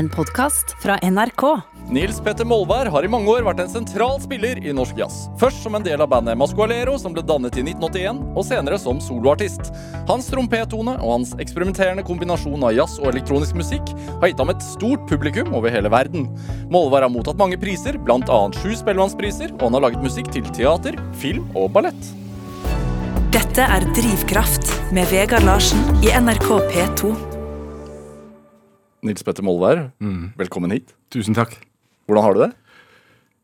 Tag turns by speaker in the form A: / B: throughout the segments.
A: En podkast fra NRK.
B: Nils Petter Molvær har i mange år vært en sentral spiller i norsk jazz. Først som en del av bandet Mascoalero, som ble dannet i 1981, og senere som soloartist. Hans trompettone og hans eksperimenterende kombinasjon av jazz og elektronisk musikk har gitt ham et stort publikum over hele verden. Molvær har mottatt mange priser, bl.a. sju Spellemannspriser, og han har laget musikk til teater, film og ballett.
A: Dette er Drivkraft med Vegard Larsen i NRK P2.
B: Nils Petter Molvær, velkommen hit.
C: Tusen takk.
B: Hvordan har du det?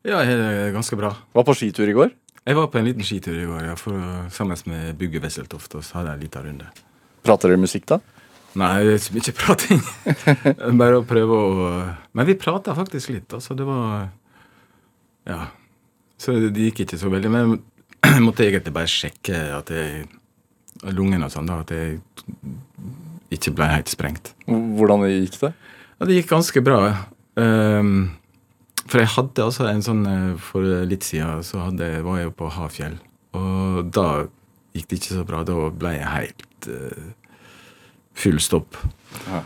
C: Ja, jeg er ganske bra.
B: Var på skitur i går.
C: Jeg var på en liten skitur i går ja, for, sammen med Bugge Wesseltoft. Og så hadde jeg en liten runde.
B: Prater dere musikk, da?
C: Nei, ikke så mye prating. Bare å prøve å Men vi prata faktisk litt. Altså, det var Ja. Så det gikk ikke så veldig. Men jeg måtte egentlig bare sjekke at jeg lungene og sånn, da. At jeg ikke ble helt sprengt.
B: Hvordan gikk det?
C: Ja, det gikk ganske bra. Um, for jeg hadde altså en sånn eh, For litt siden så hadde, var jeg jo på Hafjell. Og da gikk det ikke så bra. Da ble jeg helt uh, full stopp.
B: Ja.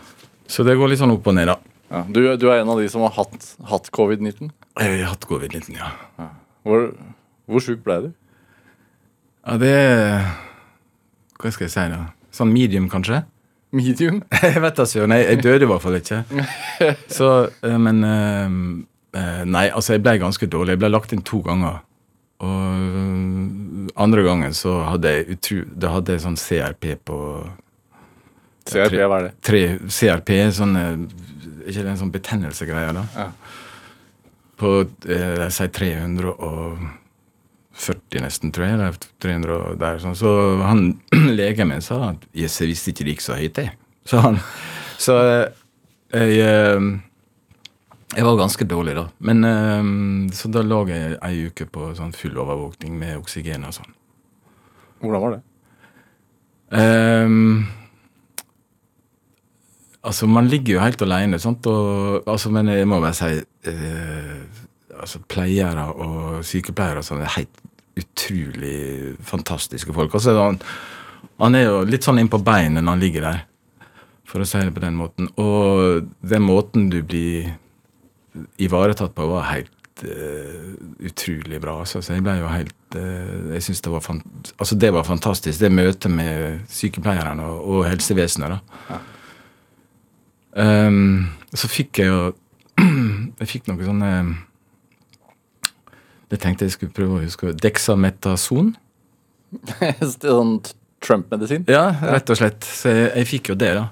C: Så det går litt sånn opp og ned, da.
B: Ja, du, du er en av de som har hatt, hatt covid-19.
C: Jeg har hatt covid-19, ja.
B: Hvor, hvor sjuk ble du?
C: Ja, det Hva skal jeg si, da? Sånn medium, kanskje?
B: Medium?
C: Jeg vet da søren. Jeg, jeg døde i hvert fall ikke. Så, eh, men eh, eh, Nei, altså, jeg ble ganske dårlig. Jeg ble lagt inn to ganger. Og andre gangen så hadde jeg utru... Da hadde jeg sånn CRP på
B: CRP, hva er det?
C: tre CRP, sånn ikke det en sånn betennelsegreie, da?
B: Ja.
C: På jeg sier 340 nesten, tror jeg. Eller 300 og der, sånn. Så han legen min sa at yes, jeg visste ikke det gikk så høyt, jeg. Så han Så eh, jeg eh, Jeg var ganske dårlig, da. Men eh, Så da lå jeg ei uke på sånn full overvåkning med oksygen og sånn.
B: Hvordan var det?
C: Um, altså, man ligger jo helt alene, sant? Og, altså, men jeg må bare si uh, altså, Pleiere og sykepleiere og sånn er helt utrolig fantastiske folk. Altså, han, han er jo litt sånn inn på beinet når han ligger der, for å si det på den måten. Og den måten du blir ivaretatt på, var helt uh, utrolig bra. Altså. Så jeg ble jo helt uh, Jeg syns det var altså det var fantastisk, det møtet med sykepleierne og, og helsevesenet. da. Ehm, så fikk jeg jo Jeg fikk noen sånne Det tenkte jeg skulle prøve å huske. Dexametason.
B: sånn Trump-medisin?
C: Ja, rett og slett. Så jeg, jeg fikk jo det, da.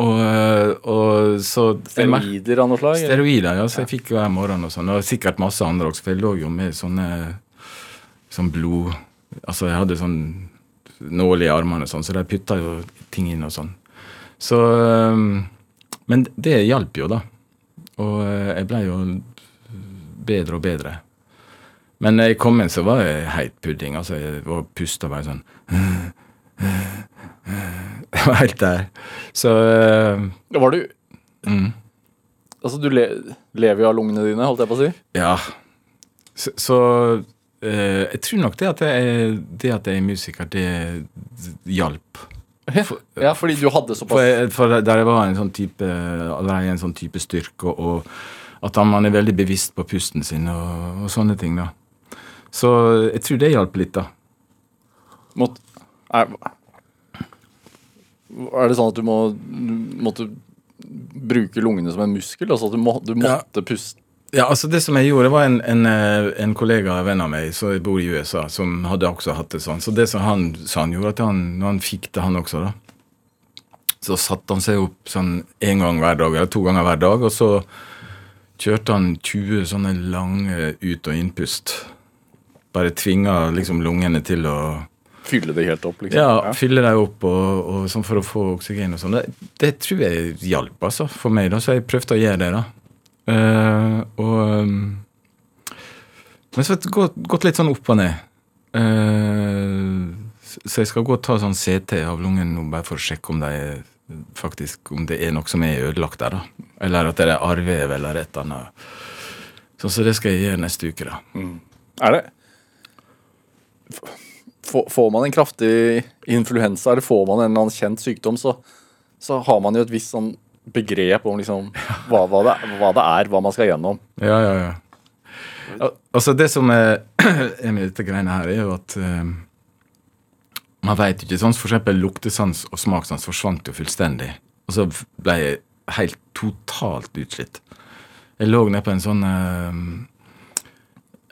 C: Og, og så
B: Steroider av noe slag?
C: Steroider, ja. Så jeg fikk hver morgen og sånn. Og sikkert masse andre også, for jeg lå jo med sånne sånn blod Altså, jeg hadde sånn nål i armene og sånn, så de putta jo ting inn og sånn. Så Men det hjalp jo, da. Og øh, jeg blei jo bedre og bedre. Men når jeg kom inn, så var jeg helt pudding. Altså, jeg var pusta bare sånn Jeg var helt der. Så øh,
B: Var du
C: mm.
B: Altså, du le, lever jo av lungene dine, holdt jeg på å si.
C: Ja. Så, så eh, jeg tror nok det at jeg, det at jeg er musiker, det hjalp.
B: Ja, fordi du hadde
C: For,
B: såpass
C: jeg, for der jeg var en sånn type allerede en sånn type styrke, og, og at man er veldig bevisst på pusten sin og, og sånne ting, da. Så jeg tror det hjalp litt, da.
B: mått, er, er det sånn at du må du måtte bruke lungene som en muskel? Altså at du, må, du måtte puste
C: Ja, altså Det som jeg gjorde, var en, en, eh, en kollega, en venn av meg, som bor i USA, som hadde også hatt det sånn. Så det som han sa han gjorde, at han, når han fikk det, han også, da, så satte han seg opp sånn én gang hver dag, eller to ganger hver dag, og så kjørte han 20 sånne lange ut- og innpust. Bare tvinger liksom lungene til å
B: Fylle det helt opp, liksom?
C: ja, fylle dem opp og, og sånn for å få oksygen og sånn. Det, det tror jeg hjalp, altså, for meg, da, så jeg prøvde å gjøre det, da. Uh, og um, Men så har det gått, gått litt sånn opp og ned. Uh, så jeg skal gå og ta sånn CT av lungen nå, bare for å sjekke om det er faktisk om det er noe som er ødelagt der, da. Eller at det er arrvev eller et eller annet. Sånn, så det skal jeg gjøre neste uke, da.
B: Er det Får man en kraftig influensa, eller får man en eller annen kjent sykdom, så, så har man jo et visst sånn begrep om liksom hva, hva, det, hva det er, hva man skal gjennom.
C: Ja, ja, ja. Al altså, det som er, er med dette greiene her, er jo at eh, man veit ikke. Sånn for eksempel luktesans og smakssans forsvant jo fullstendig. Og så ble jeg helt totalt utslitt. Jeg lå nede på en sånn eh,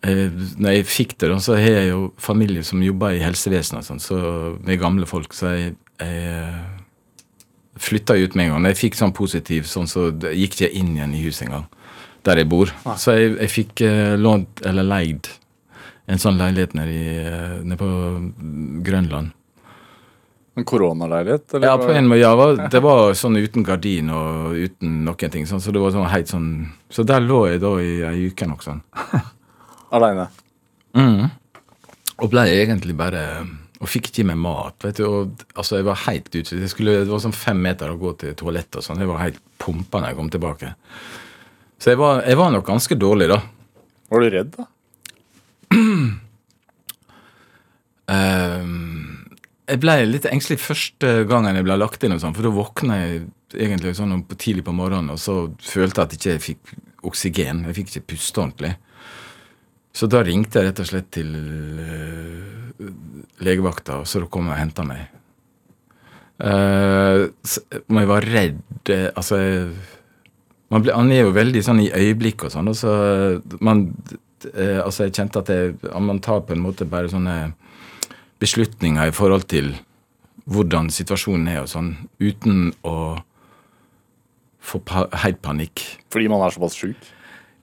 C: Når jeg fikk det, så har jeg jo familie som jobber i helsevesenet, sånn, så med gamle folk, så jeg, jeg eh, flytta ut med en gang. Jeg fikk sånn positiv, sånn, så gikk ikke jeg inn igjen i huset engang, der jeg bor. Så jeg, jeg fikk eh, lånt, eller leid, en sånn leilighet nede, eh, nede på Grønland.
B: En koronaleilighet? eller
C: Ja, på en måte, ja, det var- det var sånn uten gardin og uten noen ting. Sånn, så det var sånn helt sånn Så der lå jeg da i ei uke nok sånn.
B: Aleine.
C: Mm. Og ble egentlig bare Og fikk ikke i meg mat. vet du, og altså Jeg var helt utslitt. Det var sånn fem meter å gå til toalettet og sånn. Jeg var helt pumpa når jeg kom tilbake. Så jeg var, jeg var nok ganske dårlig, da.
B: Var du redd, da?
C: Um, jeg ble litt engstelig første gangen jeg ble lagt inn, og sånn, for da våkna jeg egentlig sånn tidlig på morgenen og så følte jeg at jeg ikke fikk oksygen. Jeg fikk ikke puste ordentlig. Så da ringte jeg rett og slett til uh, legevakta, og så kom de og henta meg. Uh, men jeg var redd eh, Altså jeg, man, ble, man er jo veldig sånn i øyeblikk og sånn. Og så man, uh, altså jeg kjente at jeg, man tar på en måte bare sånne beslutninger i forhold til hvordan situasjonen er og sånn, uten å få pa helt panikk.
B: Fordi man er såpass sjuk?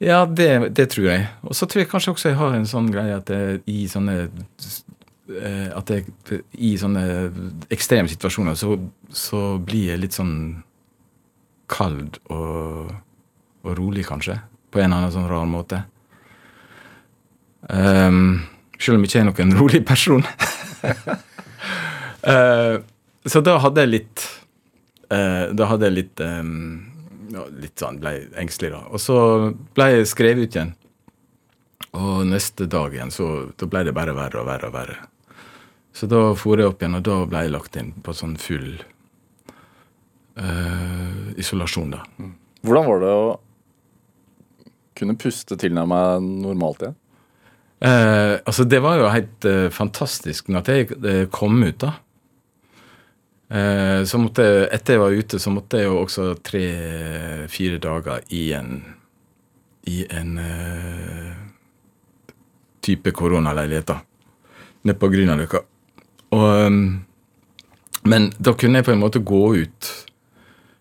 C: Ja, det, det tror jeg. Og så tror jeg kanskje også jeg har en sånn greie at jeg, i sånne eh, At jeg i sånne ekstreme situasjoner så, så blir jeg litt sånn kald og, og rolig, kanskje. På en eller annen sånn rar måte. Um, selv om jeg ikke er noen rolig person. uh, så da hadde jeg litt uh, Da hadde jeg litt um, ja, litt sånn, ble engstelig, da. Og så ble jeg skrevet ut igjen. Og neste dag igjen, så da ble det bare verre og verre og verre. Så da for jeg opp igjen, og da ble jeg lagt inn på sånn full uh, isolasjon, da.
B: Hvordan var det å kunne puste tilnærma normalt igjen?
C: Eh, altså, det var jo helt uh, fantastisk når jeg eh, kom ut, da. Eh, så måtte jeg, etter jeg var ute, så måtte jeg jo også tre-fire dager i en i en eh, type koronaleilighet, da. Nede på Grünerløkka. Ehm, Men da kunne jeg på en måte gå ut.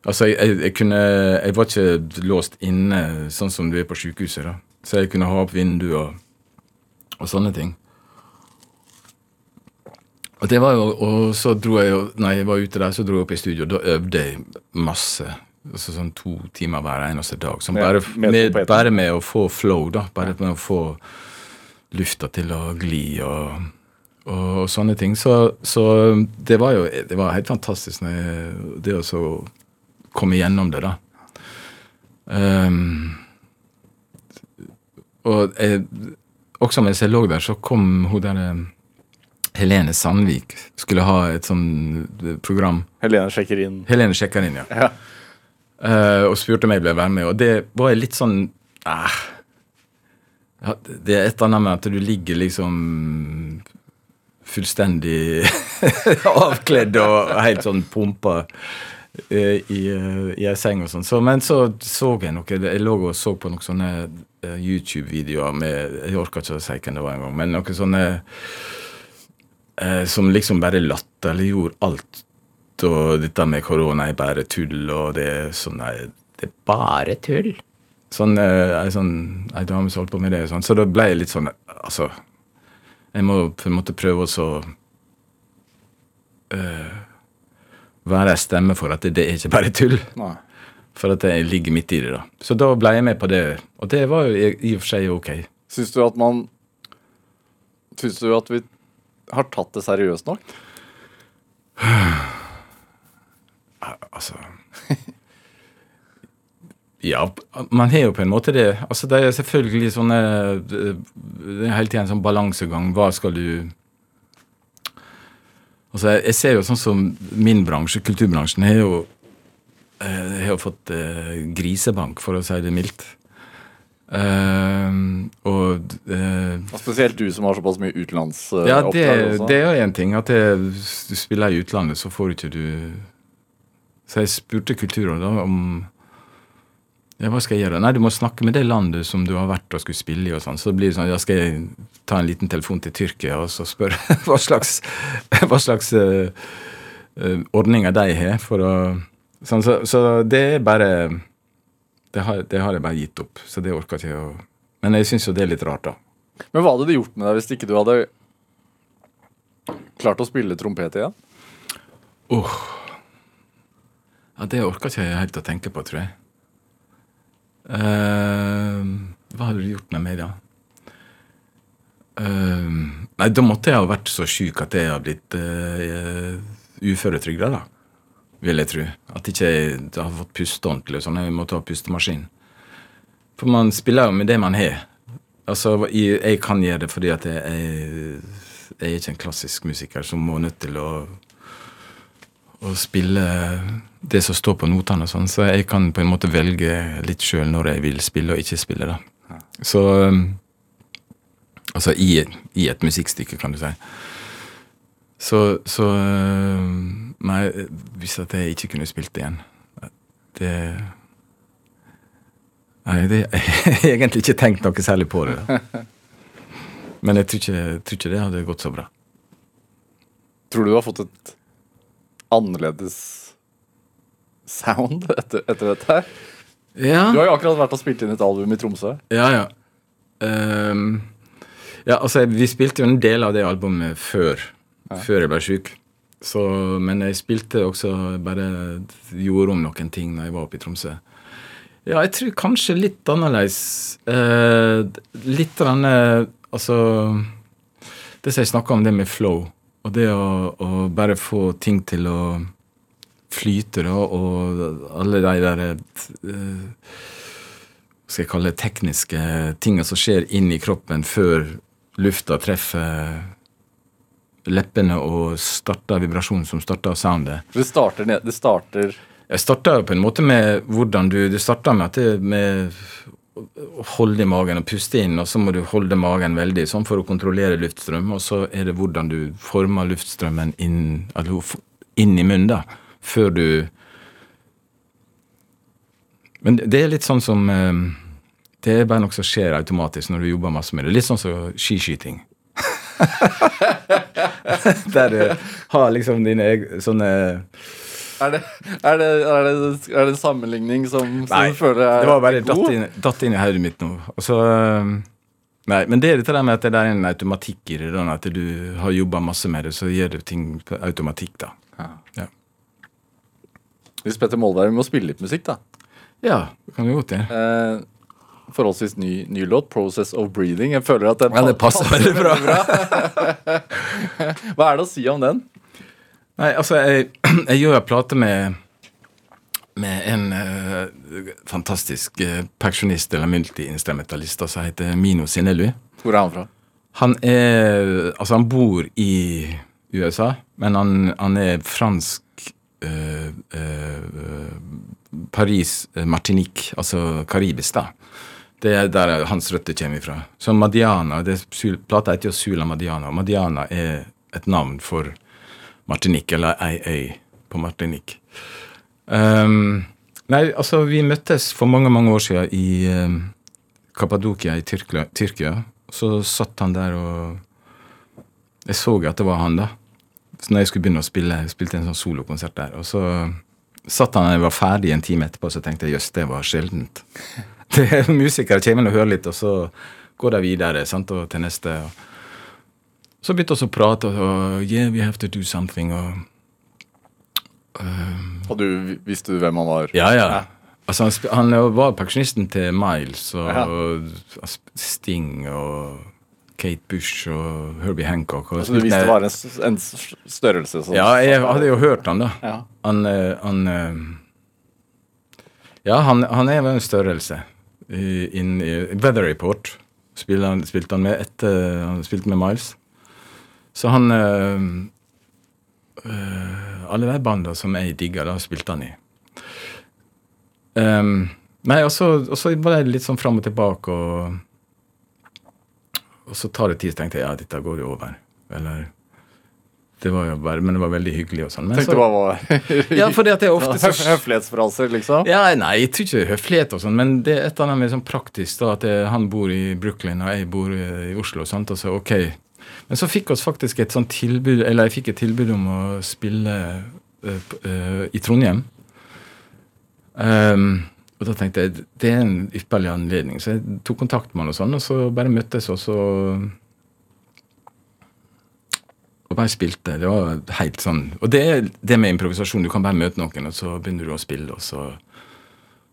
C: Altså, jeg, jeg, jeg kunne Jeg var ikke låst inne sånn som du er på sykehuset, da. Så jeg kunne ha opp vinduet og, og sånne ting. Og det var jo, og så dro jeg jo, når jeg var ute der, så dro jeg opp i studio. Da øvde jeg masse. altså Sånn to timer hver eneste dag. Som bare,
B: med
C: bare med å få flow, da. Bare med å få lufta til å gli og, og sånne ting. Så, så det var jo det var helt fantastisk når jeg, det å komme igjennom det, da. Um, og jeg, også mens jeg lå der, så kom hun der eh, Helene Sandvik skulle ha et sånn eh, program.
B: Helene sjekker inn.
C: Helene sjekker inn, ja.
B: Ja.
C: Uh, og spurte om jeg ble være med, og det var litt sånn eh, ja, Det er et eller annet med at du ligger liksom fullstendig avkledd og helt sånn pumpa uh, i, uh, i ei seng og sånn. Så, men så så jeg noe Jeg lå og så på noen sånne YouTube-videoer med Jeg orka ikke å si hvem det var engang, men noen sånne eh, som liksom bare latterliggjorde alt. Og dette med korona er bare tull, og det er sånn nei, Det er bare tull. Sånn, eh, ei sånn, dame som holdt på med det. Sånn. Så da ble jeg litt sånn Altså, jeg må på en måte prøve å så eh, være ei stemme for at det, det er ikke bare tull.
B: Nei.
C: For at jeg ligger midt i det. da. Så da ble jeg med på det, og det var jo i, i og for seg ok.
B: Syns du at man Syns du at vi har tatt det seriøst nok?
C: Altså Ja, man har jo på en måte det. Altså Det er selvfølgelig sånne Det er hele tiden en sånn balansegang. Hva skal du Altså Jeg ser jo sånn som min bransje, kulturbransjen, har jo eh, har fått eh, grisebank, for å si det mildt. Eh, og uh,
B: Og spesielt du som har såpass mye utenlandsoppdrag
C: Ja, det, det er jo en ting. At det, du spiller i utlandet, så får du ikke du Så jeg spurte Kulturrådet om ja, hva skal jeg gjøre? Nei, du må snakke med det landet som du har vært og skulle spille i. og sånn. Så blir det sånn, ja, skal jeg ta en liten telefon til Tyrkia og så spørre hva slags, hva slags eh, eh, ordninger de har for å sånn, så, så det er bare det har, det har jeg bare gitt opp. Så det orker ikke å Men jeg syns jo det er litt rart, da.
B: Men hva hadde det gjort med deg hvis ikke du hadde klart å spille trompet igjen?
C: Åh. Ja, det orker ikke jeg helt å tenke på, tror jeg. Uh, hva hadde du gjort med meg, da? Uh, nei, da måtte jeg ha vært så sjuk at jeg har blitt uh, uføretrygda, da. Vil jeg tro. At ikke jeg har fått puste ordentlig. Sånn. Jeg må ta pustemaskin. For man spiller jo med det man har. Altså, jeg, jeg kan gjøre det fordi at jeg, jeg, jeg er ikke en klassisk musiker som må nødt til å å spille det som står på notene, og sånn, så jeg kan på en måte velge litt sjøl når jeg vil spille og ikke spille. da. Så um, Altså i, i et musikkstykke, kan du si. Så, så um, Nei, hvis at jeg ikke kunne spilt igjen Det Nei, det, jeg har egentlig ikke tenkt noe særlig på det. Men jeg tror ikke, jeg tror ikke det hadde gått så bra.
B: Tror du du har fått et annerledes sound etter, etter dette her?
C: Ja.
B: Du har jo akkurat vært og spilt inn et album i Tromsø.
C: Ja, ja. Um, ja, altså, vi spilte jo en del av det albumet før, før jeg ble sjuk. Men jeg spilte også bare Gjorde om noen ting når jeg var oppe i Tromsø. Ja, jeg tror kanskje litt annerledes. Eh, litt av denne Altså Det som jeg snakka om, det med flow. Og det å, å bare få ting til å flyte, da, og alle de der eh, skal jeg kalle det tekniske tinga som skjer inni kroppen før lufta treffer leppene og starter vibrasjonen som starter soundet.
B: Det starter, ned, det starter
C: Jeg starta på en måte med hvordan du Det starta med at det med å holde i magen og puste inn, og så må du holde magen veldig sånn for å kontrollere luftstrøm, og så er det hvordan du former luftstrømmen inn, altså, inn i munnen, da, før du Men det er litt sånn som eh, Det er bare noe som skjer automatisk når du jobber masse med det. Litt sånn som skiskyting. Der du har liksom dine egne sånne
B: Er det, er det, er det, er det en sammenligning som, som
C: Nei,
B: du føler er
C: det var bare datt inn, datt inn i hodet mitt nå. Og så, nei, men det er dette med at det er en automatikk i det. Da, at du har jobba masse med det, så gjør du ting på automatikk, da. Ja,
B: Hvis Petter Molberg må spille litt musikk, da.
C: ja det kan vi godt gjøre.
B: Eh, forholdsvis ny, ny låt, 'Process of Breathing'. Jeg føler at den
C: Ja, det passer veldig bra.
B: Hva er det å si om den?
C: Nei, altså, jeg, jeg gjør en plate med med en uh, fantastisk uh, pensjonist eller multiinstrumentalist som heter Mino Sinelli.
B: Hvor er han fra?
C: Han er Altså, han bor i USA, men han, han er fransk uh, Paris, Martinique, altså karibisk, da. Det er der hans røtter kommer ifra. Så Madiana det, Plata heter jo Sula Madiana. Madiana er et navn for Martinique, eller ei øy på Martinique. Um, nei, altså, vi møttes for mange, mange år siden i um, Kappadokia i Tyrkia, Tyrkia. Så satt han der og Jeg så at det var han, da. Så når jeg skulle begynne å spille, jeg spilte en sånn solokonsert der. Og så satt han og jeg var ferdig en time etterpå, så tenkte jeg jøss, det var sjeldent. Er Musikere kommer inn og hører litt, og så går de videre sant, og til neste. Og så begynte vi å prate, og yeah, we have to do something. og
B: Og du visste du hvem han var?
C: Ja, ja. Altså, han, han var pensjonisten til Miles og
B: Ja.
C: og Sting og Kate Bush og Herbie Hancock. Og
B: Altså, du visste det var en, en størrelse som
C: Ja, jeg hadde jo hørt han, da.
B: Ja.
C: Han, eh, han eh, Ja, han, han er vel en størrelse. Inn i Weather Report spilte han, spilte han med etter han spilte med Miles. Så han øh, eh, Alle de bandene som jeg digga, da spilte han i. Um, nei, og så var det litt sånn fram og tilbake, og, og så tar det tid, så tenkte jeg ja, dette går jo over. Eller det var jo bare, Men det var veldig hyggelig og sånn. Men
B: Tenkte
C: så,
B: bare var
C: ja, fordi at det er ofte så
B: Høf Høflighetsfraser, liksom?
C: ja, Nei, jeg tror ikke høflighet og sånn, men det er et eller annet med sånn praktisk da, at jeg, han bor i Brooklyn og jeg bor i Oslo. sant, og så ok. Men så fikk oss faktisk et sånt tilbud, eller jeg fikk et tilbud om å spille uh, eh, i Trondheim. Um, og da tenkte jeg det er en ypperlig anledning, så jeg tok kontakt med han og sånn, og så bare møttes, og så og bare spilte. Det var helt sånn Og det er det med improvisasjon. Du kan bare møte noen, og så begynner du å spille, og så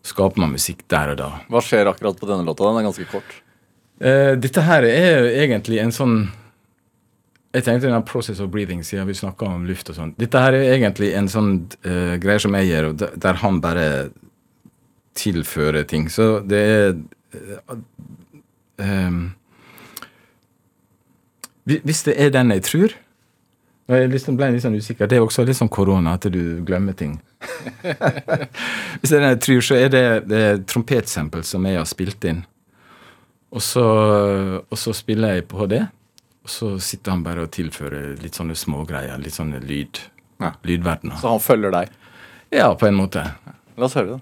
C: skaper man musikk der og da.
B: Hva skjer akkurat på denne låta? Den er ganske kort.
C: Eh, dette her er egentlig en sånn Jeg tenkte den process of breathing, siden vi snakka om luft og sånn. Dette her er egentlig en sånn uh, greie som jeg gjør, der, han bare tilfører ting. Så det er eh, ehm, Hvis det er den jeg tror Jeg liksom ble litt sånn usikker. Det er også litt sånn korona, at du glemmer ting. Hvis det er det jeg tror, så er det, det trompetsempel trompetsample som jeg har spilt inn. Og så, og så spiller jeg på det, og så sitter han bare og tilfører litt sånne smågreier. Litt sånne lyd.
B: Ja.
C: Lydverdener.
B: Så han følger deg.
C: Ja, på en måte.
B: La oss høre det.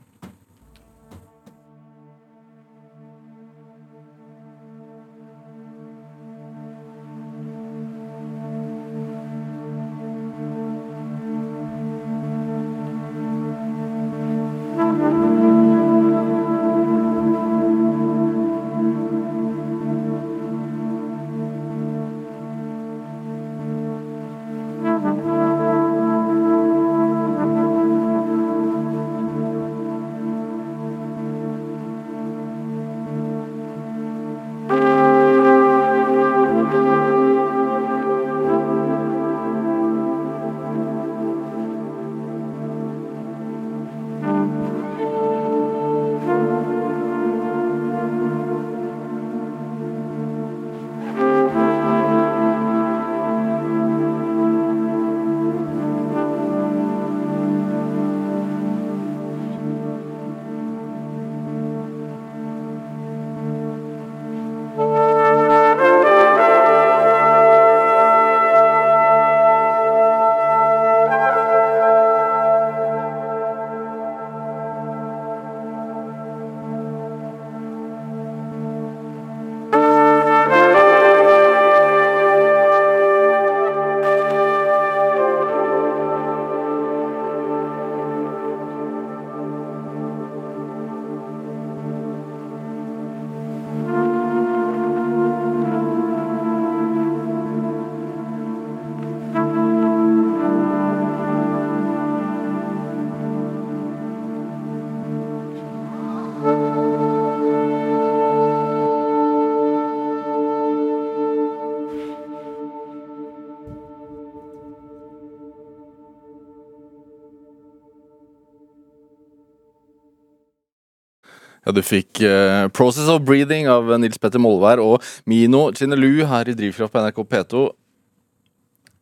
B: Ja, Du fikk uh, 'Process of Breathing' av Nils Petter Molvær og Mino Chinelu her i Drivkraft på NRK P2.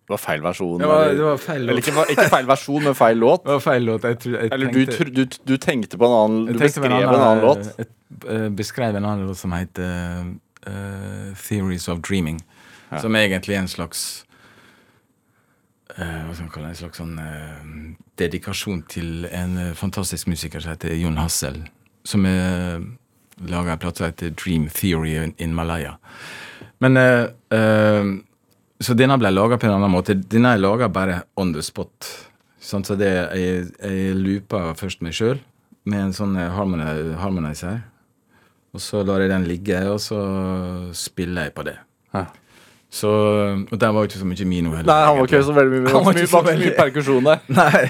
B: Det var feil versjon.
C: Det var, det var feil
B: eller ikke, ikke feil versjon, men feil låt.
C: Det var feil låt. Jeg, tror- jeg
B: Eller du,
C: tenkte-
B: du, du, du tenkte på en annen Du
C: beskrev en
B: annen, en annen låt.
C: Jeg eh, beskrev en annen låt som heter uh, 'Theories of Dreaming'.
B: Ja.
C: Som egentlig er en slags Hva skal man kalle det? En slags sånn dedikasjon til en fantastisk musiker som heter Jon Hassel. Som er laga en plate som heter 'Dream Theory in, Malaya'. Men eh, eh, Så denne ble laga på en annen måte. Denne er laga bare on the spot. Sånn, så det, jeg, jeg loopa først meg sjøl med en sånn eh, harmoni harmonizer. Og så lar jeg den ligge, og så spiller jeg på det.
B: Ja.
C: Så, og der var jo ikke så mye Mino heller.
B: Nei, han var ikke så veldig mye,
C: Han var ikke så
B: mye perkusjon der.
C: Nei.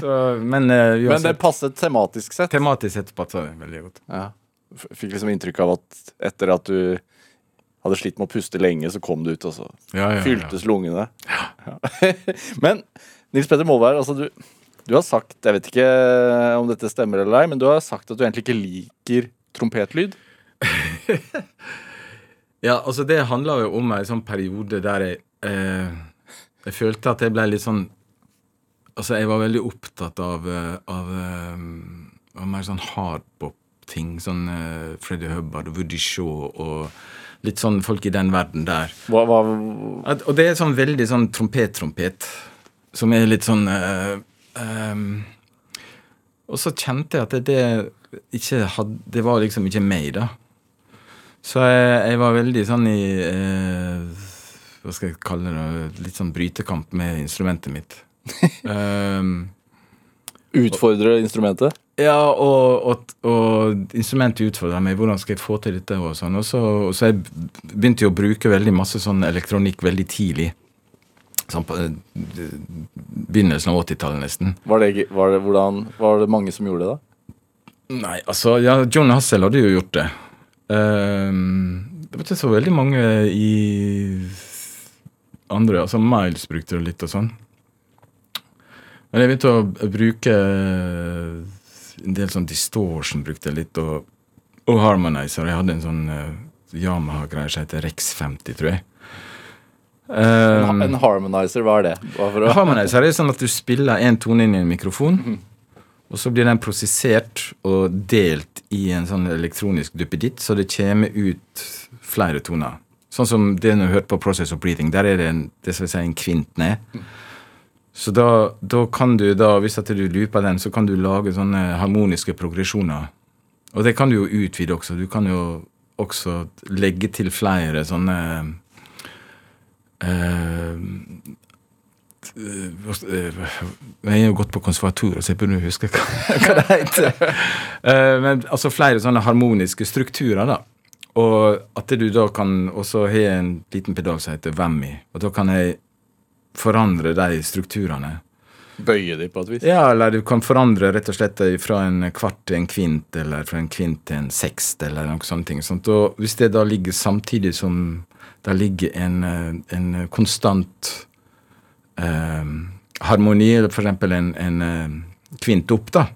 C: Så, men uh,
B: Men det passet tematisk sett.
C: tematisk sett passet det veldig godt.
B: Ja. Fikk liksom inntrykk av at etter at du hadde slitt med å puste lenge, så kom du ut, og så
C: Ja, ja, ja.
B: fyltes lungene. Ja. men Nils Petter Molvær, altså du, du har sagt, jeg vet ikke om dette stemmer eller ei, men du har sagt at du egentlig ikke liker trompetlyd.
C: Ja, altså det handla jo om en sånn periode der jeg eh, Jeg følte at jeg ble litt sånn Altså, jeg var veldig opptatt av, av, av, eh, mer sånn hardpop-ting. Sånn uh, Freddy Hubbard og Woody Shaw og litt sånn folk i den verden der.
B: Hva, hva,
C: At, og det er sånn veldig sånn trompet-trompet, som er litt sånn uh, um, Og så kjente jeg at det, det ikke hadde Det var liksom ikke meg, da. Så jeg, jeg var veldig sånn i eh, Hva skal jeg kalle det? Litt sånn brytekamp med instrumentet mitt. um,
B: utfordre instrumentet?
C: ja, og, og, og instrumentet utfordra meg. Hvordan skal jeg få til dette? Og sånn. Og så, og så jeg begynte jeg å bruke veldig masse sånn elektronikk veldig tidlig. Sånn på eh, begynnelsen av 80-tallet, nesten.
B: Var det, var, det, hvordan, var det mange som gjorde det, da?
C: Nei, altså Ja, John Hassel hadde jo gjort det. Ehm, det var ikke så veldig mange i andre Altså Miles brukte det litt og sånn. Men jeg begynte å bruke en del sånn distortion brukte jeg litt, og, og harmonizer. Jeg hadde en sånn uh, Yamaha-greie som heter Rex 50, tror jeg. Um,
B: en harmonizer, hva er det? Hva
C: Harmonizer er sånn at du spiller en tone inn i en mikrofon, og så blir den prosessert og delt i en sånn elektronisk duppeditt, så det kommer ut flere toner. Sånn som det du hørte på Process of Breathing. Der er det en, det skal si, en kvint ned. Så da, da kan du da, hvis at du looper den, så kan du lage sånne harmoniske progresjoner. Og det kan du jo utvide også. Du kan jo også legge til flere sånne eh, Jeg har jo gått på konservatoriet, så jeg burde huske hva, hva det heter. Eh, men altså flere sånne harmoniske strukturer, da. Og at du da kan også ha en liten pedal som heter Vemmi. Og da kan jeg forandre de strukturene.
B: bøye de på et vis?
C: Ja, eller du kan forandre rett og slett fra en kvart til en kvint, eller fra en kvint til en sekst, eller noe sånne ting. Sånt. Og hvis det da ligger samtidig som det ligger en, eh, en konstant eh, harmoni, eller for eksempel en, en eh, kvint opp, da.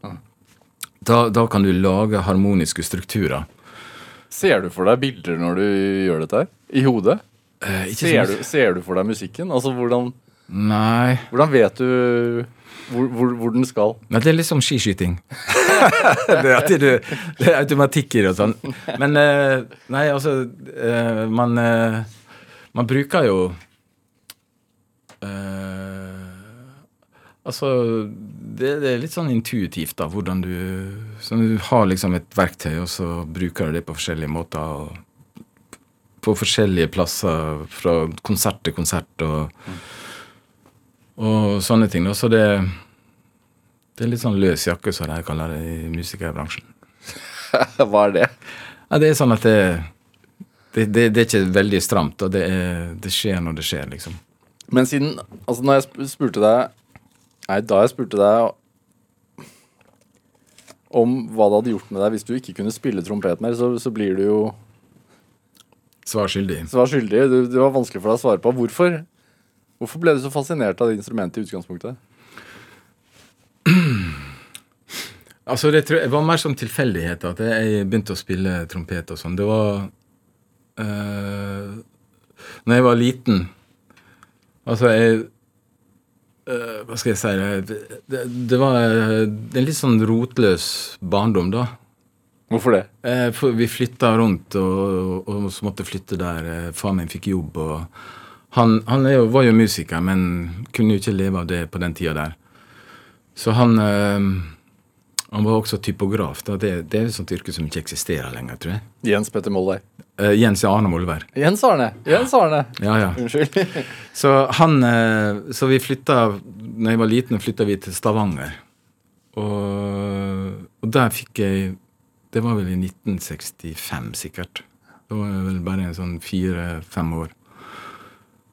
C: da. Da kan du lage harmoniske strukturer.
B: Ser du for deg bilder når du gjør dette her? I hodet?
C: Eh, ikke
B: Ser du, ser du for deg musikken? Altså, hvordan,
C: Nei.
B: hvordan vet du hvor, hvor, hvor den skal?
C: Nei, det er litt som skiskyting. det, er du, det er automatikk i det og sånn. Men eh, nei, altså eh, Man eh, Man bruker jo Altså det, det er litt sånn intuitivt, da, hvordan du så Du har liksom et verktøy, og så bruker du det på forskjellige måter. og På forskjellige plasser, fra konsert til konsert og, og sånne ting. da, Så det det er litt sånn løs jakke, som de kaller det i musikerbransjen.
B: Hva er det?
C: Ja, det er sånn at det, det, det, det er ikke veldig stramt, og det, er, det skjer når det skjer, liksom.
B: Men siden Altså, når jeg spurte deg Nei, da jeg spurte deg om hva det hadde gjort med deg hvis du ikke kunne spille trompet mer, så, så blir du jo
C: Svar skyldig.
B: svar skyldig. Du, det var vanskelig for deg å svare på. Hvorfor, hvorfor ble du så fascinert av det instrumentet i utgangspunktet?
C: Altså, det, jeg, det var mer sånn tilfeldighet at jeg begynte å spille trompet og sånn. Det var uh, Når jeg var liten Altså, jeg uh, Hva skal jeg si det, det, var en litt sånn rotløs barndom, da.
B: Hvorfor det?
C: Eh, for vi flytta rundt, og, og så måtte flytte der. Eh, Far min fikk jobb, og han, han jo, var jo musiker, men kunne jo ikke leve av det på den tida der. Så han Han var også typograf. Da. Det, det er et sånt yrke som ikke eksisterer lenger, tror jeg.
B: Jens Petter Molvær.
C: Uh, Jens Arne Molvær.
B: Jens Arne! Jens Arne!
C: Ja, ja.
B: Unnskyld.
C: Så han uh, Så vi flytta Når jeg var liten, flytta vi til Stavanger. Og, og der fikk jeg Det var vel i 1965, sikkert. Da var jeg vel bare en sånn fire-fem år.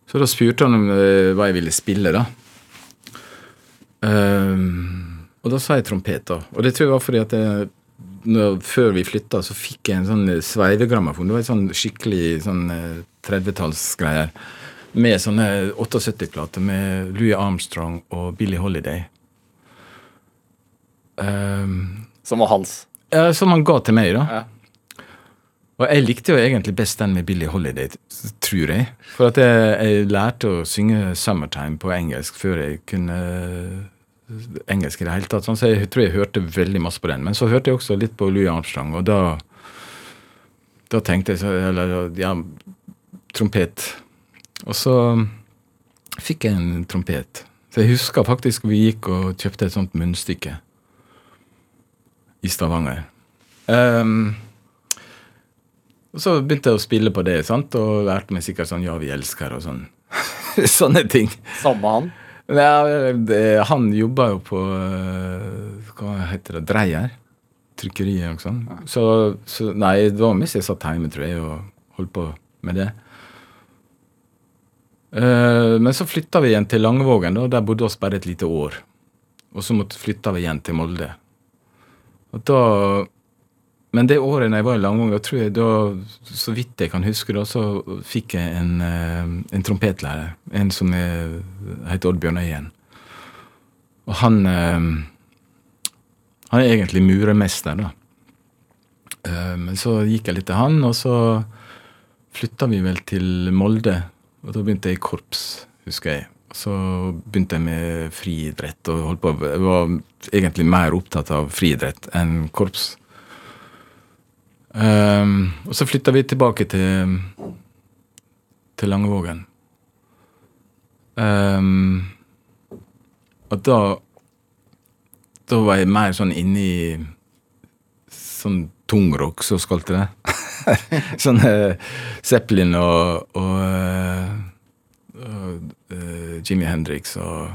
C: Så da spurte han om eh, hva jeg ville spille, da. Ehm, og da sa jeg trompet, da. Og det tror jeg var fordi at jeg, når, før vi flytta, så fikk jeg en sånn sveivegrammafon. Det var en sånn skikkelig sånn eh, 30-tallsgreier. Med sånne 78-plater med Louis Armstrong og Billie Holiday. Um,
B: Som var hans.
C: ja, som han ga til meg, da.
B: Ja.
C: Og jeg likte jo egentlig best den med Billie Holiday, tror jeg. For at jeg, jeg lærte å synge 'Summertime' på engelsk før jeg kunne engelsk i det hele tatt. Sånn, så jeg tror jeg hørte veldig masse på den. Men så hørte jeg også litt på Louis Armstrong, og da, da tenkte jeg så Eller ja, trompet. Og så fikk jeg en trompet. Så jeg husker faktisk vi gikk og kjøpte et sånt munnstykke i Stavanger. Um, og så begynte jeg å spille på det, sant? og lærte meg sikkert sånn 'Ja, vi elsker' og sånn. Sånne ting.
B: Samme han?
C: Ja, det, han jobba jo på uh, Hva heter det? Dreyer. Trykkeriet og sånn. Så, så, nei, det var mest jeg satt hjemme, tror jeg, og holdt på med det. Uh, men så flytta vi igjen til Langevågen, og der bodde oss bare et lite år. Og så flytta vi igjen til Molde. Og da men det året når jeg var i Langvåg, tror så vidt jeg kan huske, da, så fikk jeg en, eh, en trompetlærer. En som er, heter Oddbjørn Øyen. Og han eh, Han er egentlig muremester, da. Eh, men så gikk jeg litt til han, og så flytta vi vel til Molde. Og da begynte jeg i korps, husker jeg. Så begynte jeg med friidrett og holdt på. Jeg var egentlig mer opptatt av friidrett enn korps. Um, og så flytta vi tilbake til, til Langevågen. Um, og da Da var jeg mer sånn inne i sånn tungrock, så kalte det. sånn uh, Zeppelin og, og, uh, og uh, Jimmy Hendrix og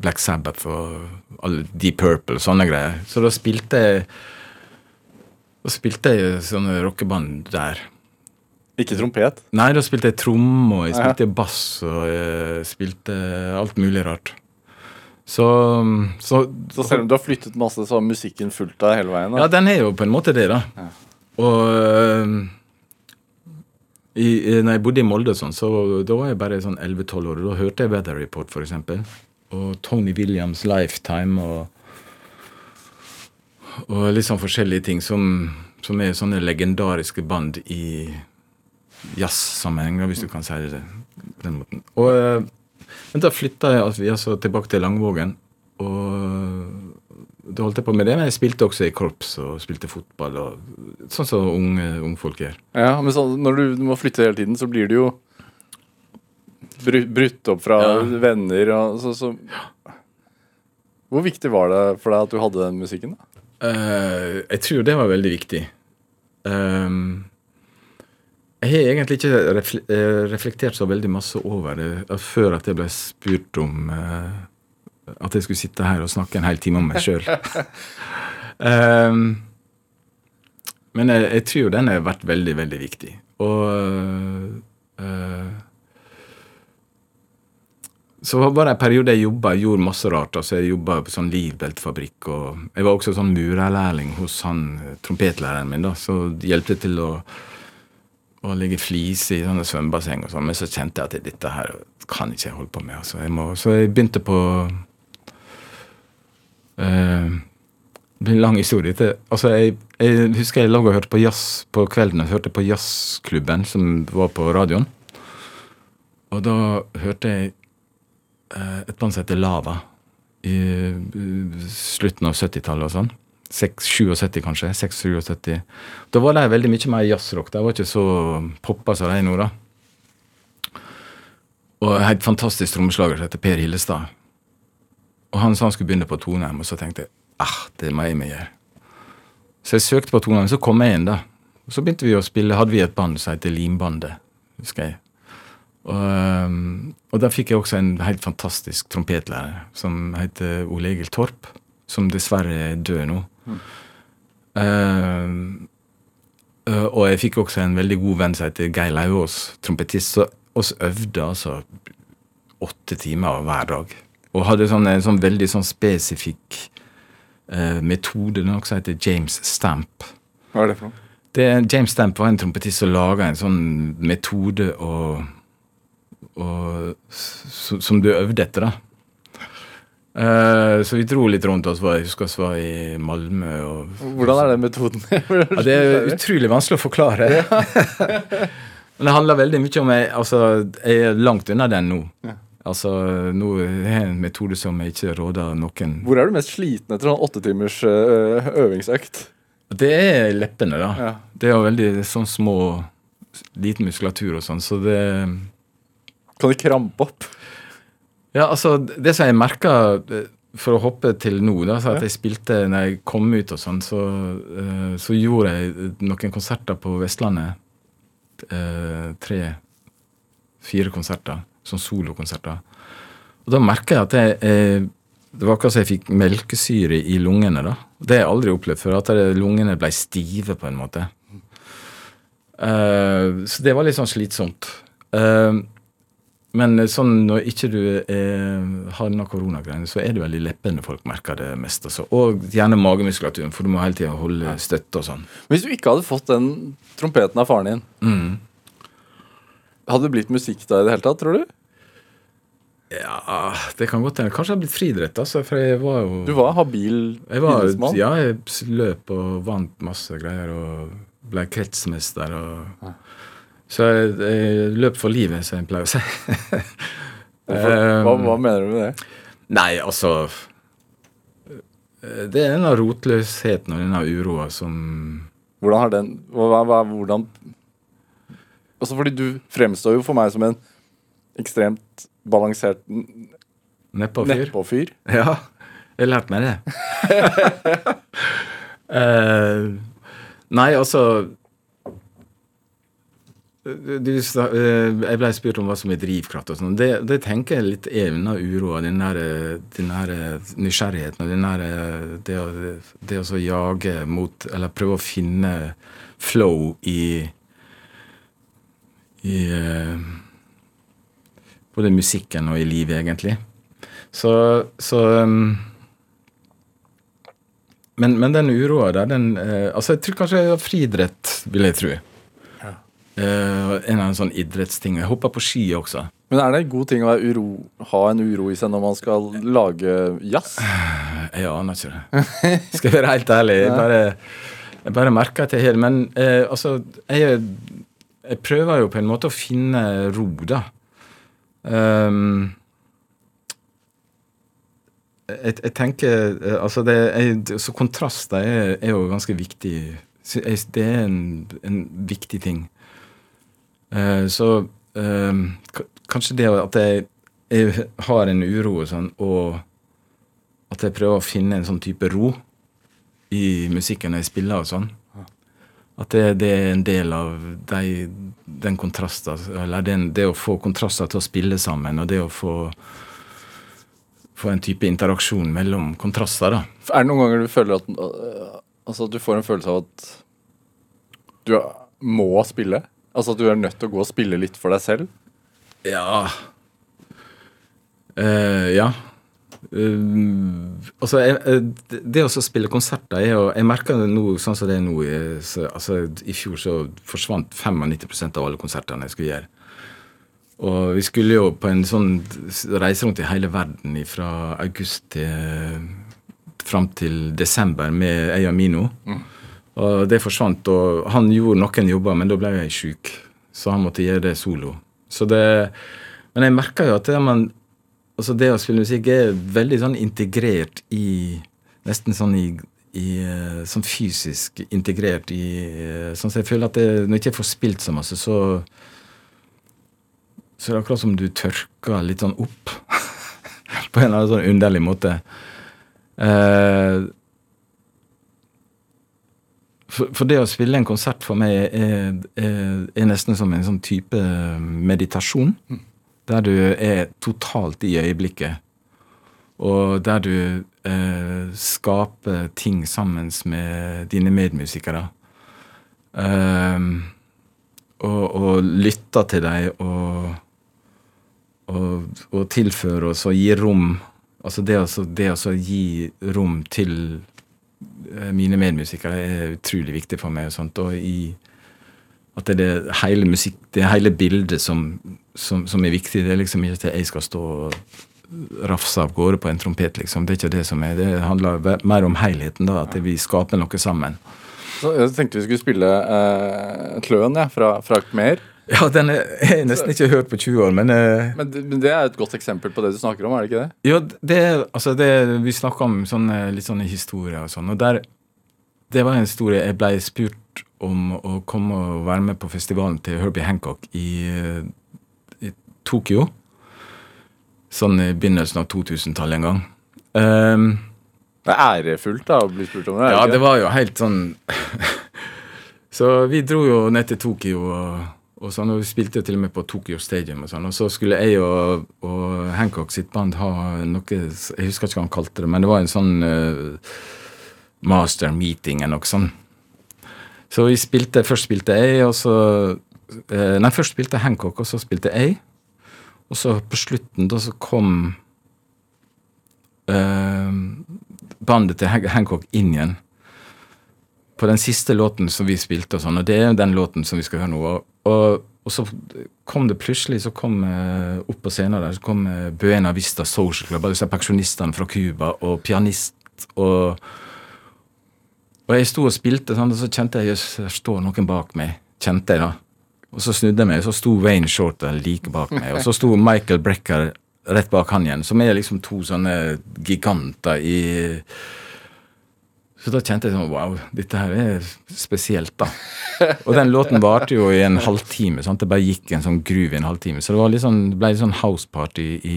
C: Black Sabbath og Deep Purple og sånne greier. Så da spilte jeg da spilte jeg sånne rockeband der.
B: Ikke trompet?
C: Nei, da spilte jeg tromme, og jeg spilte bass, og jeg spilte alt mulig rart. Så, så,
B: så selv om du har flyttet masse, så har musikken fulgt deg hele veien?
C: Da? Ja, den er jo på en måte det, da. Ja. Og uh, i, når jeg bodde i Molde, sånn, så da var jeg bare sånn 11-12 år. Da hørte jeg Weather Report, eksempel. Og Tony Williams' Lifetime. og og litt sånn forskjellige ting som, som er sånne legendariske band i jazzsammenheng, hvis du kan si det på den måten. Og, eh, men da flytta jeg altså, altså, tilbake til Langvågen, og da holdt jeg på med det, men jeg spilte også i korps og spilte fotball, og sånn som unge ungfolk gjør.
B: Ja, men så, når du må flytte hele tiden, så blir du jo brutt opp fra ja. venner og så, så Hvor viktig var det for deg at du hadde den musikken? da?
C: Uh, jeg tror det var veldig viktig. Um, jeg har egentlig ikke refle eh, reflektert så veldig masse over det før at jeg ble spurt om uh, at jeg skulle sitte her og snakke en hel time om meg sjøl. um, ehm, men jeg, jeg, tror den har vært veldig, veldig viktig. Og uh, så var det en periode jeg jobba, gjorde masse rart. altså Jeg jobba på sånn livbeltfabrikk. og Jeg var også sånn murerlærling hos han eh, trompetlæreren min, da, så det hjelpte til å, å legge flis i sånne svømmebasseng og sånn. Men så kjente jeg at dette her kan ikke jeg holde på med. altså jeg må, Så jeg begynte på uh, Det blir en lang historie. til, altså jeg, jeg husker jeg lå og hørte på jazz på kvelden. Jeg hørte på jazzklubben som var på radioen. Og da hørte jeg et band som heter Lava. I slutten av 70-tallet og sånn. 77 kanskje. 6-77. Da var de veldig mye mer jazzrock. De var ikke så poppa som de er nå, da. Og en helt fantastisk trommeslager som heter Per Hillestad. Og han sa han skulle begynne på Toneheim, og så tenkte jeg ah, det må jeg gjøre. Så jeg søkte på Toneheim, så kom jeg inn, da. Og så begynte vi å spille, hadde vi et band som heter Limbandet. husker jeg. Og, um, og da fikk jeg også en helt fantastisk trompetlærer som heter Ole Egil Torp, som dessverre er død nå. Mm. Uh, og jeg fikk også en veldig god venn som heter Geir Lauvås, trompetist. Så oss øvde altså åtte timer hver dag. Og hadde sånn, en sånn veldig sånn spesifikk uh, metode, noe som heter James Stamp.
B: Hva er det for noe?
C: James Stamp var en trompetist som laga en sånn metode og og, som du øvde etter, da. Uh, så vi dro litt rundt oss. Jeg husker vi var i Malmö. Og,
B: Hvordan er den metoden?
C: ja, det er utrolig vanskelig å forklare. Men det handler veldig mye om jeg, altså, jeg er langt unna den nå. Ja. Altså, nå har jeg en metode som jeg ikke råder noen
B: Hvor er du mest sliten etter sånn åtte timers øh, øvingsøkt?
C: Det er leppene, da.
B: Ja.
C: Det er jo veldig sånn små Liten muskulatur og sånn, så det
B: Kan du krampe opp?
C: Ja, altså, det som jeg merka For å hoppe til nå, da, så at jeg spilte når jeg kom ut og sånn, så, eh, så gjorde jeg noen konserter på Vestlandet. Eh, tre Fire konserter. Sånn solokonserter. Og da merka jeg at jeg, det var akkurat som jeg fikk melkesyre i lungene. da. Det har jeg aldri opplevd før. At lungene ble stive, på en måte. Eh, så det var litt sånn slitsomt. Eh, men sånn når ikke du er, har denne koronagreiene, så er det veldig leppene folk merker det mest. Altså. Og gjerne magemuskulaturen, for du må hele tida holde støtte og sånn.
B: Hvis du ikke hadde fått den trompeten av faren din, hadde det blitt musikk da i det hele tatt, tror du?
C: Ja, det kan godt hende. Kanskje jeg har blitt friidrett, altså, for jeg var jo
B: Du var habil idrettsmann.
C: ja, jeg løp og vant masse greier og ble kretsmester og Så jeg, jeg løp for livet, som jeg pleier å si.
B: Hva, hva mener du med det?
C: Nei, altså Det er denne rotløsheten og denne uroa som
B: Hvordan har den hva, hva, hvordan Altså fordi du fremstår jo for meg som en ekstremt balansert
C: Nedpå-fyr.
B: nedpå-fyr.
C: Ja, jeg har lært meg det. uh, nei, altså du, eh, Jeg ble spurt om hva som er drivkraft. og sånn. Det, det tenker jeg litt er unna uroa, den der, den der nysgjerrigheten og den der, det, å, det å jage mot Eller prøve å finne flow i I eh, både musikken og i livet, egentlig. Så, så men, men den uroa der, den eh, Altså, jeg tror kanskje friidrett, vil jeg tro. Eh, en eller annen sånn idrettsting. Jeg hoppa på ski også.
B: Men er det en god ting å uro, ha en uro i seg når man skal lage jazz?
C: Jeg aner ikke det. Skal jeg være helt ærlig. Jeg bare, jeg bare merker at jeg har det. Men uh, altså, jeg, jeg prøver jo på en måte å finne ro, da. Um, jeg, jeg tenker eh, Altså, det jeg, så kontraster er, er jo ganske viktig. Det er en, en viktig ting. Eh, så eh, kanskje det at jeg, jeg har en uro og sånn, og at jeg prøver å finne en sånn type ro i musikken jeg spiller og sånn. At det, det er en del av de, den kontrasten, eller den, det å få kontraster til å spille sammen, og det å få, få en type interaksjon mellom kontraster, da.
B: Er det noen ganger du føler at øh, Altså at du får en følelse av at du må spille? Altså at du er nødt til å gå og spille litt for deg selv?
C: Ja Eh, Ja. Uh, altså, jeg, det, det å spille konserter er jo Jeg merker det nå sånn som det er nå. eh, Så, altså, I fjor så forsvant 95% av alle konsertene jeg skulle gjøre. Og vi skulle jo på en sånn reise rundt i hele verden fra august til fram til desember med jeg og Mino. Og det forsvant. Og han gjorde noen jobber, men da ble jeg sjuk. Så han måtte gjøre det solo. Så det, men jeg merka jo at det, man, altså det å spille musikk er veldig sånn integrert i Nesten sånn i, i eh, sånn fysisk integrert i eh, Sånn at jeg føler at det, når jeg ikke får spilt så masse, så så er det akkurat som du tørker litt sånn opp. På en eller annen sånn underlig måte. Eh, for, for det å spille en konsert for meg er, er, er nesten som en sånn type meditasjon. Der du er totalt i øyeblikket. Og der du eh, skaper ting sammen med dine medmusikere. Eh, og, og lytter til dem og, og, og tilfører og gir rom. Altså det å det å gi rom til eh, mine medmusikere er utrolig viktig for meg. Og, sånt, og i, at det er hele musikk, det hele bildet som, som, som er viktig. Det er liksom ikke at jeg skal stå og rafse av gårde på en trompet, liksom. Det er ikke det som er. Det handler mer om helheten, da. At vi skaper noe sammen.
B: Så jeg tenkte vi skulle spille eh, Kløen ja, fra, fra Khmer.
C: Ja, den er, nesten ikke hørt på 20 år, men eh,
B: Men, det- men det er et godt eksempel på det du snakker om, er det ikke det?
C: Ja, det, altså det, vi snakker om sånne, litt sånne historier og sånn, og der Det var en historie jeg ble spurt om å komme og være med på festivalen til Herbie Hancock i, eh, i Tokyo. Sånn i begynnelsen av 2000-tallet en gang. Um,
B: Det er ærefullt da å bli spurt om det.
C: ja, det var jo helt sånn Så vi dro jo ned til Tokyo og, og sånn, og vi spilte til og med på Tokyo Stadium og sånn. Og så skulle jeg og, og Hancock sitt band ha noe Jeg husker ikke hva han kalte det, men det var en sånn uh, master meeting eller noe sånt. Så vi spilte Først spilte jeg, og så uh, Nei, først spilte Hancock, og så spilte jeg. Og så på slutten, da så kom uh, bandet til Hancock inn igjen på den siste låten som vi spilte, og sånn, og det er den låten som vi skal høre nå. Og, og, og så kom det plutselig, så kom eh, opp på scenen der, så kom eh, Buena Vista Social Club, disse pensjonistene fra Cuba, og pianist, og Og jeg sto og spilte, sånn, og så kjente jeg jøss, der står noen bak meg. Kjente jeg, da. Og så snudde jeg meg, og så sto Wayne Shorter like bak meg, og så sto Michael Brecker rett bak han igjen, som er liksom to sånne giganter i så da kjente jeg sånn Wow, dette her er spesielt, da. Og den låten varte jo i en halvtime. sant? Det bare gikk en sånn groove i en halvtime. Så det var litt sånn, det ble litt sånn houseparty i,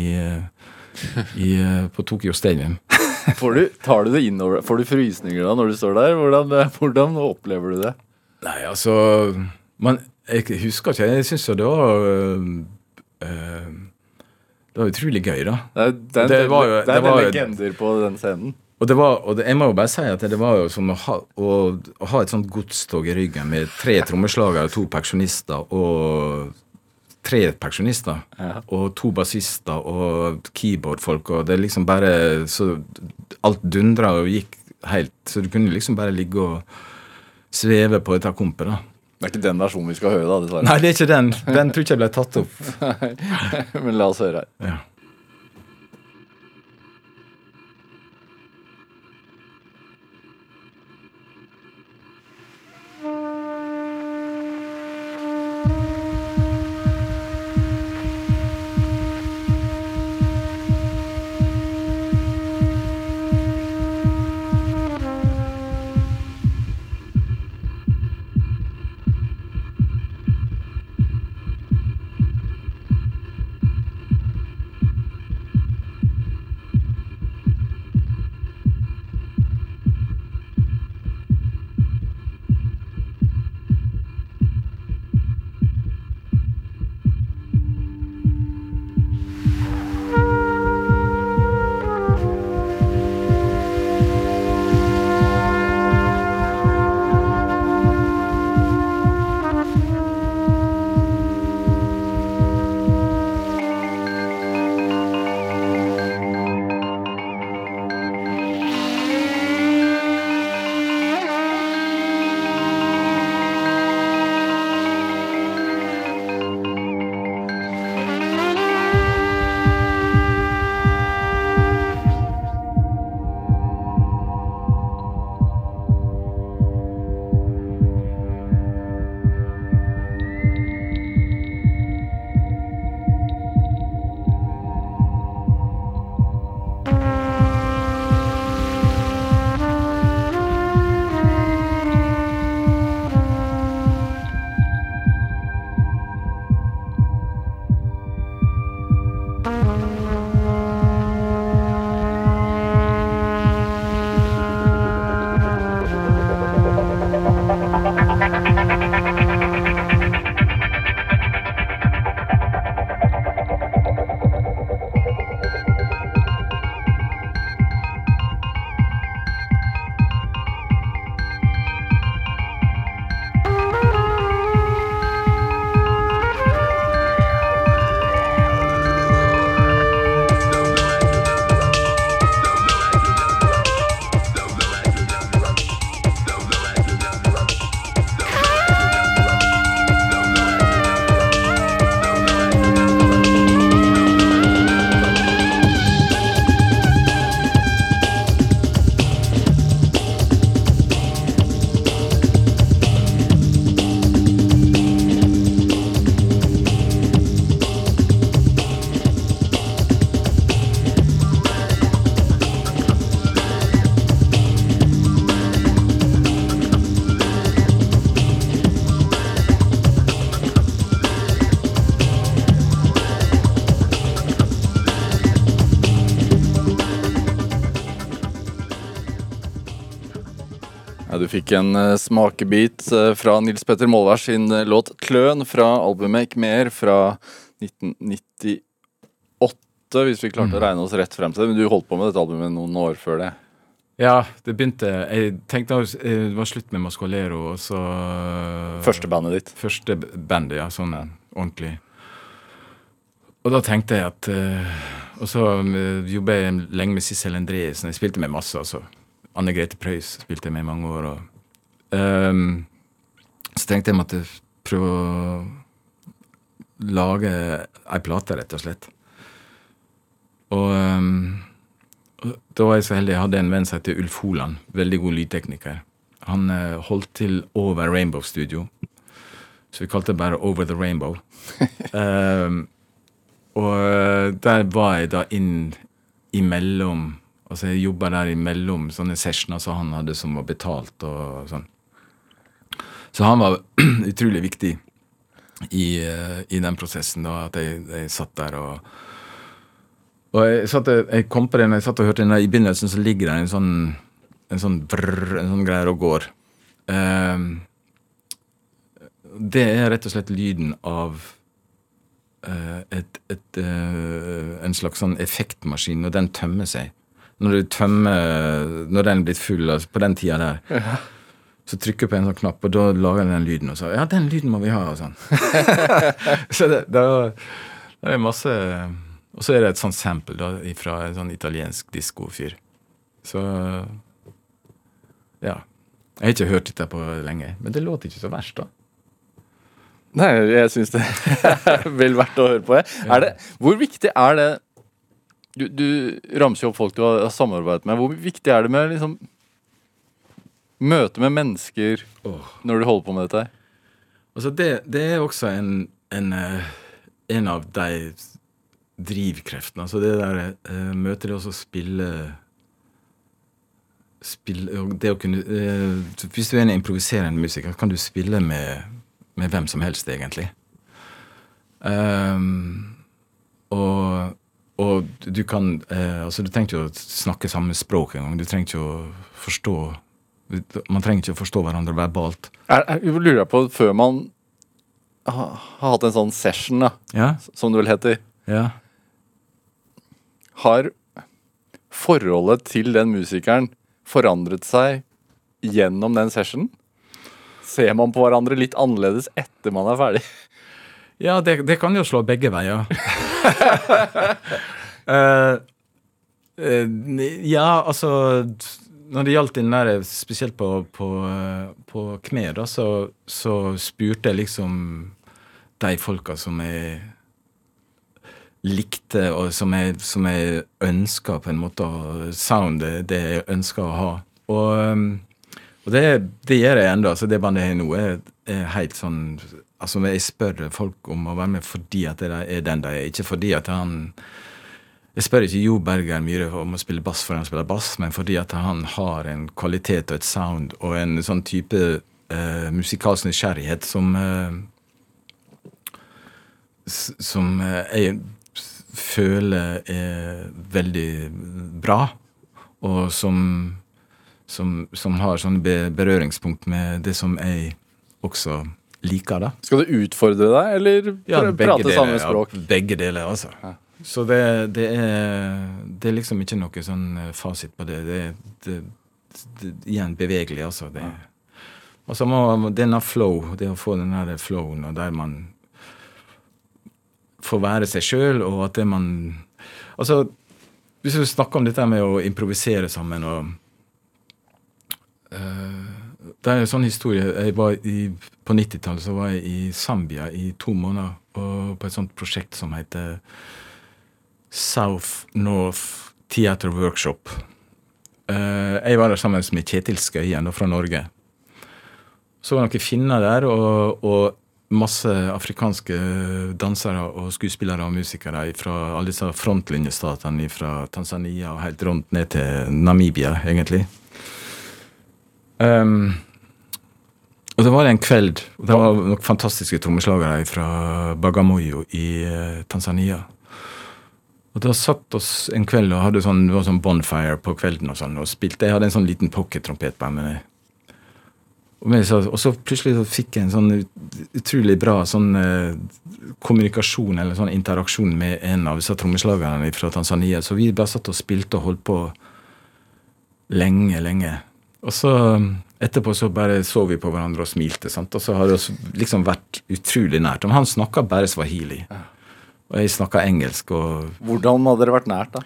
C: i, på Tokyo Stadium.
B: Får du, tar du det innover Får du frysninger da når du står der? Hvordan, eh, hvordan opplever du det?
C: Nei, altså man, Jeg husker ikke. Jeg syns jo det var øh, Det var utrolig gøy, da.
B: Det er, det er,
C: Det var
B: det er
C: det var
B: legender på den scenen.
C: Og, det var, og det, jeg må jo bare si at det var jo som å ha, å, å ha et sånt godstog i ryggen med tre trommeslagere, to pensjonister og tre pensjonister.
B: Ja.
C: Og to bassister og keyboardfolk, og det liksom bare Så alt dundra og gikk helt Så du kunne liksom bare ligge og sveve på et kompet, da.
B: Det er ikke den versjonen vi skal høre, da, dessverre.
C: Nei, det er ikke den. Den tror ikke jeg ble tatt opp.
B: Men la oss høre her.
C: Ja.
B: En uh, smakebit uh, fra Nils Petter Molvær sin uh, låt 'Kløn' fra albumet 'Ikke mer' fra 1998, hvis vi klarte mm. å regne oss rett frem til det. Men du holdt på med dette albumet noen år før det?
C: Ja, det begynte Jeg tenkte det var slutt med Mascolero, og så
B: Første bandet ditt?
C: Første bandet, ja. Sånn ordentlig. Og da tenkte jeg at Og så jobba jeg lenge med Sissel Endresen. Jeg spilte med masse, altså. Anne Grete Preus spilte jeg med i mange år. Og, um, så tenkte jeg måtte prøve å lage ei plate, rett og slett. Og um, da var jeg så heldig jeg hadde en venn som heter Ulf Holand. Veldig god lydtekniker. Han uh, holdt til over Rainbow Studio. Så vi kalte det bare Over the Rainbow. um, og uh, der var jeg da inn imellom Altså Jeg jobba der imellom sånne sessioner som han hadde som var betalt og sånn. Så han var utrolig viktig i, uh, i, den prosessen, da, at jeg, jeg satt der og Og jeg, satt, jeg kom på det når jeg satt og hørte den der i begynnelsen, så ligger det en sånn en sånn brrr, en sånn greier og går. Um, det er rett og slett lyden av uh, et, et, en slags sånn effektmaskin når den tømmer seg når du tømmer Når den er blitt full, altså på den tida der, ja. Så trykker jeg på en sånn knapp, og da lager den den lyden. Og så Ja, den lyden må vi ha, og sånn. så det, det, det er masse Og så er det et sånt sample da, fra en sånn italiensk diskofyr. Så Ja. Jeg har ikke hørt dette på lenge, men det låter ikke så verst, da.
B: Nei, jeg syns det er vel verdt å høre på. Det, hvor viktig er det du, du ramser jo opp folk du har samarbeidet med. Hvor viktig er det med liksom møte med mennesker oh. når du holder på med dette? her?
C: Altså det, det er også en, en, eh, en, av de drivkreftene. Altså det der uh, møtet, det å spille Spille, det å kunne uh, Hvis du er en improviserende musiker, kan du spille med, med hvem som helst, egentlig. Um, og og du kan eh, altså Du trenger ikke å snakke samme språk engang. Du trenger ikke å forstå Man trenger ikke å forstå hverandre verbalt.
B: Er, er, jeg lurer på, før man har, har hatt en sånn session, da, ja. som det vel heter
C: ja.
B: Har forholdet til den musikeren forandret seg gjennom den sessionen? Ser man på hverandre litt annerledes etter man er ferdig?
C: Ja, det, det kan jo slå begge veier. uh, uh, ja, altså Når det gjaldt den der, spesielt på, på, på kne, da, så, så, spurte jeg liksom de folka som jeg likte, og som jeg, som jeg ønska på en måte Soundet, det jeg ønska å ha. Og, og det, det, gjør jeg ennå. Det bandet jeg har nå, er, er helt sånn Altså, jeg spør folk om å være med fordi at det er den de er, ikke fordi at han Jeg spør ikke Jo Berger Myhre om å spille bass fordi han spiller bass, men fordi at han har en kvalitet og et sound og en sånn type uh, musikalsk nysgjerrighet som uh, Som jeg føler er veldig bra, og som, som, som har sånne berøringspunkt med det som jeg også liker da.
B: Skal du utfordre deg, eller ja, prate deler, samme språk?
C: Ja, begge deler, altså. Ja. Så det, det, er, det, er, liksom ikke noe sånn eh, fasit på det. Det, det igjen bevegelig, altså. Det, og så må denne flow, det å få den der flowen og der man får være seg sjøl, og at det man Altså, hvis du snakker om dette med å improvisere sammen og uh, det er en sånn historie. Jeg var i, på 90-tallet så var jeg i Zambia i to måneder på et sånt prosjekt som heter South North Theater Workshop. Uh, jeg var der sammen med Kjetil Skøyen fra Norge. Så var det noen finner der, og, og, masse afrikanske dansere og skuespillere og musikere fra alle disse frontlinjestatene fra Tanzania og helt rundt ned til Namibia, egentlig. Um, og det var en kveld Det var noen fantastiske trommeslagere fra Bagamoyo i uh, Tanzania. Og da satt oss en kveld og hadde sånn, det var sånn bonfire på kvelden og sånn, og spilte. Jeg hadde en sånn liten pockettrompet på meg. Og, så, og så plutselig så fikk jeg en sånn utrolig bra sånn eh, kommunikasjon eller sånn interaksjon med en av disse trommeslagerne fra Tanzania. Så vi bare satt og spilte og holdt på lenge, lenge. Og så um, etterpå så bare så vi på hverandre og smilte. sant? Og så har det liksom vært utrolig nært. Men han snakka bare swahili. Og jeg snakka engelsk. og
B: Hvordan hadde dere vært nært, da?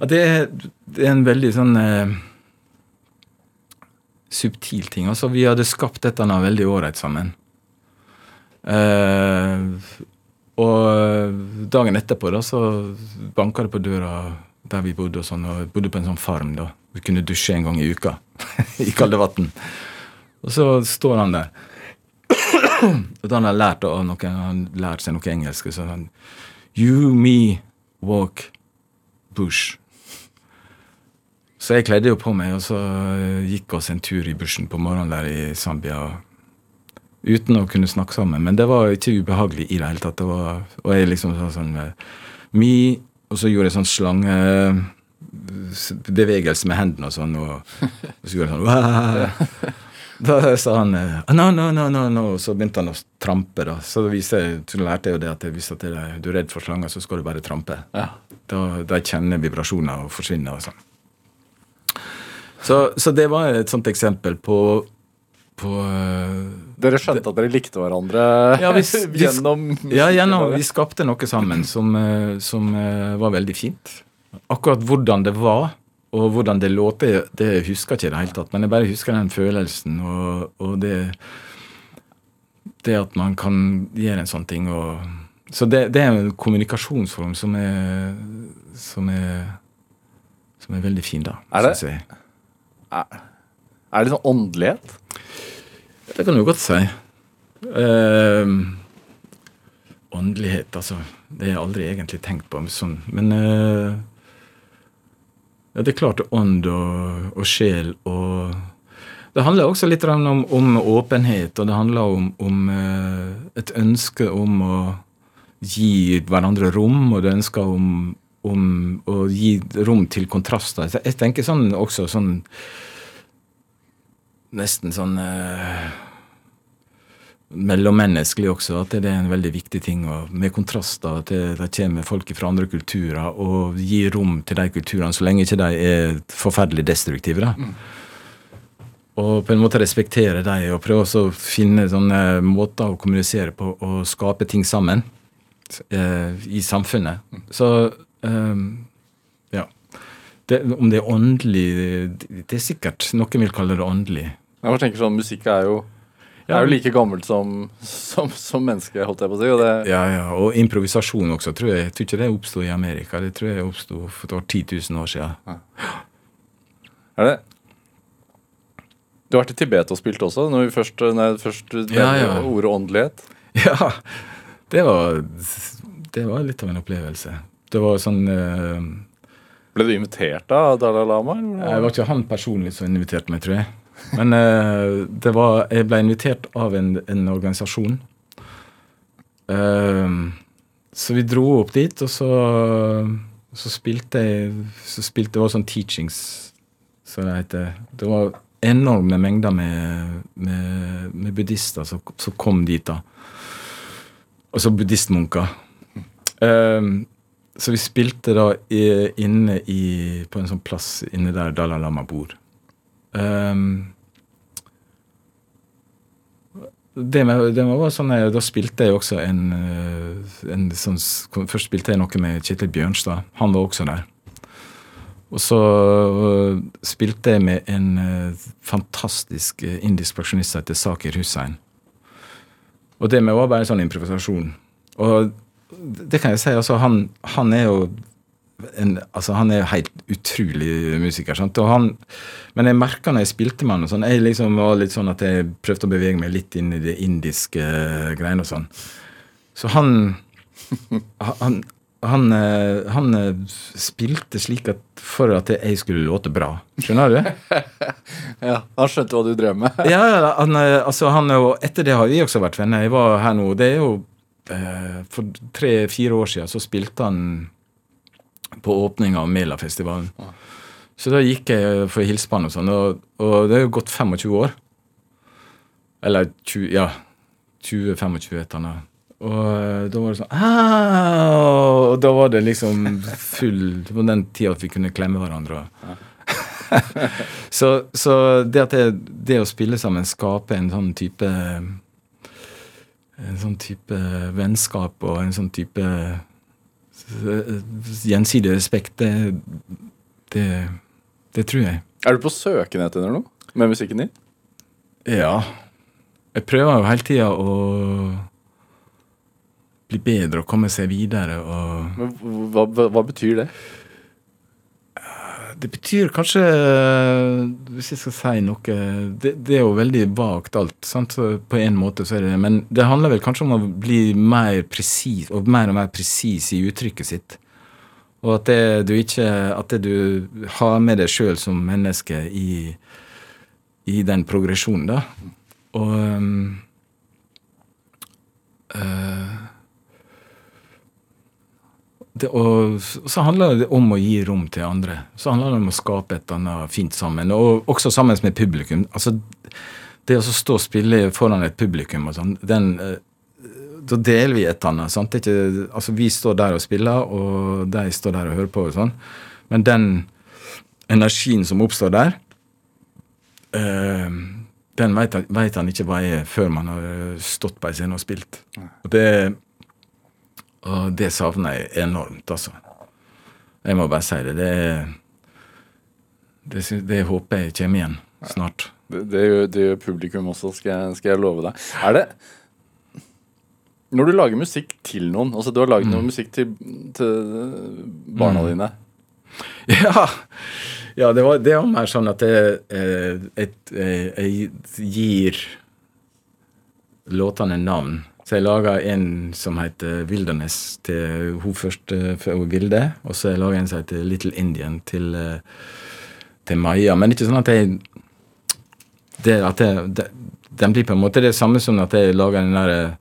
C: ja, det, det er en veldig sånn eh, subtil ting. Altså, vi hadde skapt dette nå veldig ålreit sammen. Eh, og dagen etterpå da, så banka det på døra der vi bodde, og sånn, og jeg bodde på en sånn farm. da. Vi kunne dusje en gang i uka i kalde vann. Og så står han der. Og da han har lært av noe, han har lært seg noe engelsk, så han You, me, walk, bush. Så jeg kledde jo på meg, og så eh, gikk oss en tur i bushen på morgenen der i Zambia. Uten å kunne snakke sammen. Men det var ikke ubehagelig i det hele tatt. Det var, og jeg liksom sa sånn eh, Me, og så gjorde jeg sånn slange bevegelse med hendene og sånn, og, og så gjorde jeg sånn! Da sa han no, no, no, no, no, så begynte han å trampe. da. Så, viser så lærte jeg jo det at hvis at du er redd for slanger, så skal du bare trampe.
B: Ja.
C: Da, de kjenner vibrasjoner og forsvinner og sånn. Så, så det var et sånt eksempel på, på øh,
B: Dere skjønte at dere likte hverandre
C: Ja, vi vi
B: gjennom
C: Ja, gjennom, vi skapte noe sammen som, øh, som øh, var veldig fint. Akkurat hvordan det var, og hvordan det låter, det husker jeg ikke i det hele tatt. Men jeg bare husker den følelsen og, og det Det at man kan gjøre en sånn ting. Og, så det, det er en kommunikasjonsform som er som er, som er veldig fin, da.
B: Er det?
C: jeg.
B: Er det sånn åndelighet?
C: Det kan du godt si. Uh, åndelighet, altså. Det har jeg aldri egentlig tenkt på. Sånn. Men ja, det er klart ånd og, og sjel og Det handler også litt om, om åpenhet, og det handler om, om eh, et ønske om å gi hverandre rom, og det ønsker om, om å gi rom til kontraster. Jeg tenker sånn også sånn Nesten sånn eh, mellommenneskelig også, at det er en veldig viktig ting. Og med kontraster, at det, det kommer folk fra andre kulturer, og gir rom til de kulturene, så lenge ikke de er forferdelig destruktive. da. Og på en måte respektere dem, og prøve å finne sånne måter å kommunisere på og skape ting sammen eh, i samfunnet. Så eh, ja. Det, om det er åndelig det, det er sikkert noen vil kalle det åndelig.
B: Jeg bare tenker sånn, Musikk er jo,
C: Ja.
B: er jo like gammelt som, som, som menneske, holdt jeg på å si. Og det,
C: Ja, ja, og improvisasjon også, tror jeg. Jeg tror ikke det oppsto i Amerika. Det tror jeg oppsto for det var 10 000 år siden.
B: er det Du har vært i Tibet og spilt også, når vi først, nei, først
C: Ja, ja.
B: ordet åndelighet.
C: Ja, det var, det var litt av en opplevelse. Det var sånn uh...
B: Ble du invitert av Dalai Lama? eller?
C: Det var ikke han personlig som inviterte meg, tror jeg. Men eh, det var, jeg ble invitert av en, en organisasjon. Eh, så vi dro opp dit, og så, så spilte jeg så spilte, Det var sånn teachings, som det heter. Det var enorme mengder med, med, med buddhister som, som kom dit. da. Altså buddhistmunker. Eh, så vi spilte da i, inne i, på en sånn plass inne der Dalai Lama bor. Um, det med, det med var sånn, eh, Da spilte jeg også en, eh, en sånn, Først spilte jeg noe med Kjetil Bjørnstad. Han var også der. Og så øh, spilte jeg med en øh, fantastisk indisk pensjonist som heter Sakir Hussein. Og det med var bare en sånn improvisasjon. Og det kan jeg si, altså han, han er jo en, altså Han er helt utrolig musiker. Sant? Han, men jeg merka når jeg spilte med han og sånn, jeg liksom var litt sånn at jeg prøvde å bevege meg litt inn i det indiske eh, greiene og sånn. Så han han, han, eh, han eh, spilte slik at for at jeg skulle låte bra. Skjønner du?
B: Ja, Han skjønte hva du drev med.
C: Ja, ja, han, altså han, og etter det har vi også vært venner. Jeg var her nå, det er jo For tre-fire år siden så spilte han på åpninga av Melafestivalen. Så da gikk jeg for å hilse på han og sånn, og, og det er jo gått 25 år. Eller 20, ja, 20-25 etter han. Og eh, da var det sånn! Og da var det liksom full På den tida at vi kunne klemme hverandre. så, så det at det, det å spille sammen skaper en sånn type En sånn type vennskap og en sånn type gjensidig respekt, det, det, det tror jeg.
B: Er du på søken etter noe med musikken din?
C: Ja. Jeg prøver jo hele tida å bli bedre og komme seg videre og
B: Men hva, hva, hva betyr det?
C: Det betyr kanskje, hvis jeg skal si noe Det, det er jo veldig vagt alt. sant? På en måte så er det det. Men det handler vel kanskje om å bli mer presis, og mer og mer presis i uttrykket sitt. Og at det du ikke At det du har med deg sjøl som menneske i, i den progresjonen, da. Og eh, det, og så handler det om å gi rom til andre. Så handler det om å skape et annet fint sammen. Og også sammen med publikum. Altså, det å stå og spille foran et publikum og sånn, den eh, Da deler vi et annet. sant? Er ikke, altså, vi står der og spiller, og de står der og hører på og sånn. Men den energien som oppstår der, øh, den vet han, han ikke hva er før man har stått på en scene og spilt. Og det og det savner jeg enormt, altså. Jeg må bare si det. Det, det, det håper jeg kommer igjen snart.
B: Det, det, gjør, det gjør publikum også, skal jeg, skal jeg love deg. Er det Når du lager musikk til noen Altså, du har laget noe musikk til, til barna
C: Mm.
B: dine.
C: Ja, ja det, var, det var mer sånn at jeg, jeg, et, eh, jeg gir låtene navn. Så jeg laga en som heter Wilderness til hun første for Vilde. Og så jeg laga en som heter Little Indian til, eh, til Maja. Men ikke sånn at jeg det, at jeg, det, Den blir på en måte det samme som at jeg lager den der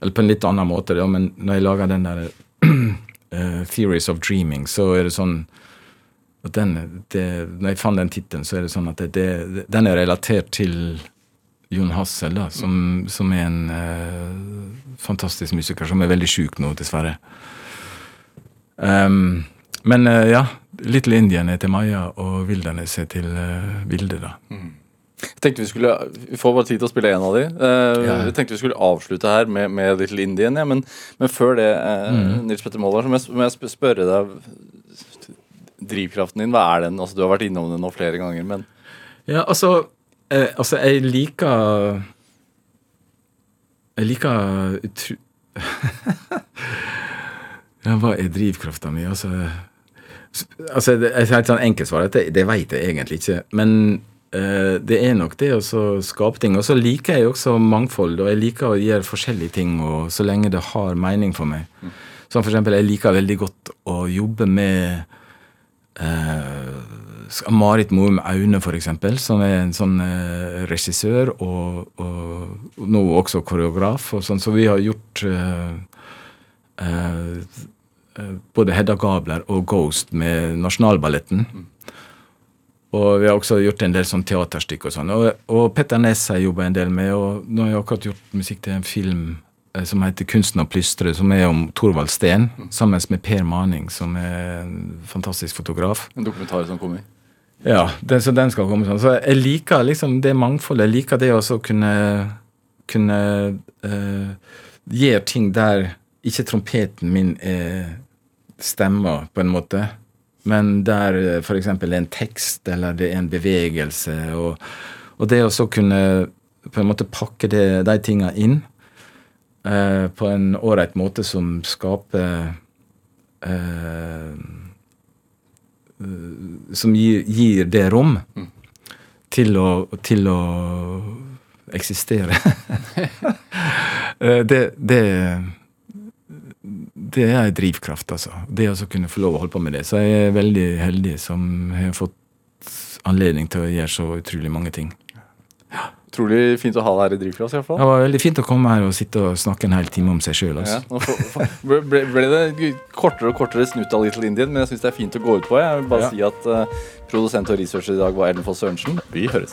C: Eller på en litt annen måte, da, men når jeg lager den der uh, Theories of Dreaming, så er det sånn at den, det, Når jeg fant den tittelen, så er det sånn at det, det, den er relatert til Jon Hassel, da, som, som er en eh, fantastisk musiker som er veldig sjuk nå, dessverre. Um, men eh, ja, Little Indian er til Maja, og Wilderness er til eh, Vilde, da.
B: Jeg tenkte Vi skulle, vi får bare tid til å spille en av de. Uh,
C: Ja.
B: Jeg tenkte vi skulle avslutte her med, med Little Indian, ja, men, men før det, eh,
C: Mm.
B: Nils Petter Molvær, så må jeg, må jeg spørre deg Drivkraften din, hva er den? Altså, du har vært innom den nå flere ganger, men
C: Ja, altså, eh, altså jeg liker Jeg liker utru... ja, hva er drivkrafta mi? Altså, altså det, helt et sånn enkelt svar. Det, det veit jeg egentlig ikke. Men eh, det er nok det å skape ting. Og så liker jeg også mangfold, og jeg liker å gjøre forskjellige ting, og så lenge det har mening for meg. Som for eksempel, jeg liker veldig godt å jobbe med eh, Marit Moum Aune, eksempel, som er en sånn eh, regissør og, og, nå også koreograf. Og sånn, så vi har gjort uh, uh, både Hedda Gabler og Ghost med Nasjonalballetten. Og vi har også gjort en del sånn teaterstykker og sånn. Og, og Petter Næss har jeg jobba en del med, og nå har jeg akkurat gjort musikk til en film som heter 'Kunsten å plystre', som er om Thorvald Steen, sammen med Per Maning, som er en fantastisk fotograf.
B: en dokumentar som kommer.
C: Ja, den, så den skal komme sånn. Så jeg liker liksom det mangfoldet. Jeg liker det å kunne, kunne uh, gjøre ting der ikke trompeten min er stemmer, på en måte, men der f.eks. det er en tekst, eller det er en bevegelse, og, og det å så kunne på en måte pakke det, de tinga inn uh, på en ålreit måte som skaper eh, som gir, gir det rom til å, til å eksistere. Eh, det, det det er en drivkraft, altså. Det å kunne få lov å holde på med det. Så jeg er veldig heldig som har fått anledning til å gjøre så utrolig mange ting.
B: Utrolig fint å ha deg her i Drivkraft, i hvert fall.
C: Det var veldig fint å komme her og sitte og snakke en hel time om seg sjøl. Altså.
B: får- ble, ble det kortere og kortere snutt av Little Indian, men jeg syns det er fint å gå ut på. Jeg vil bare
C: Ja.
B: si at uh, produsent og researcher i dag var Ellen Foss Sørensen. Vi høres.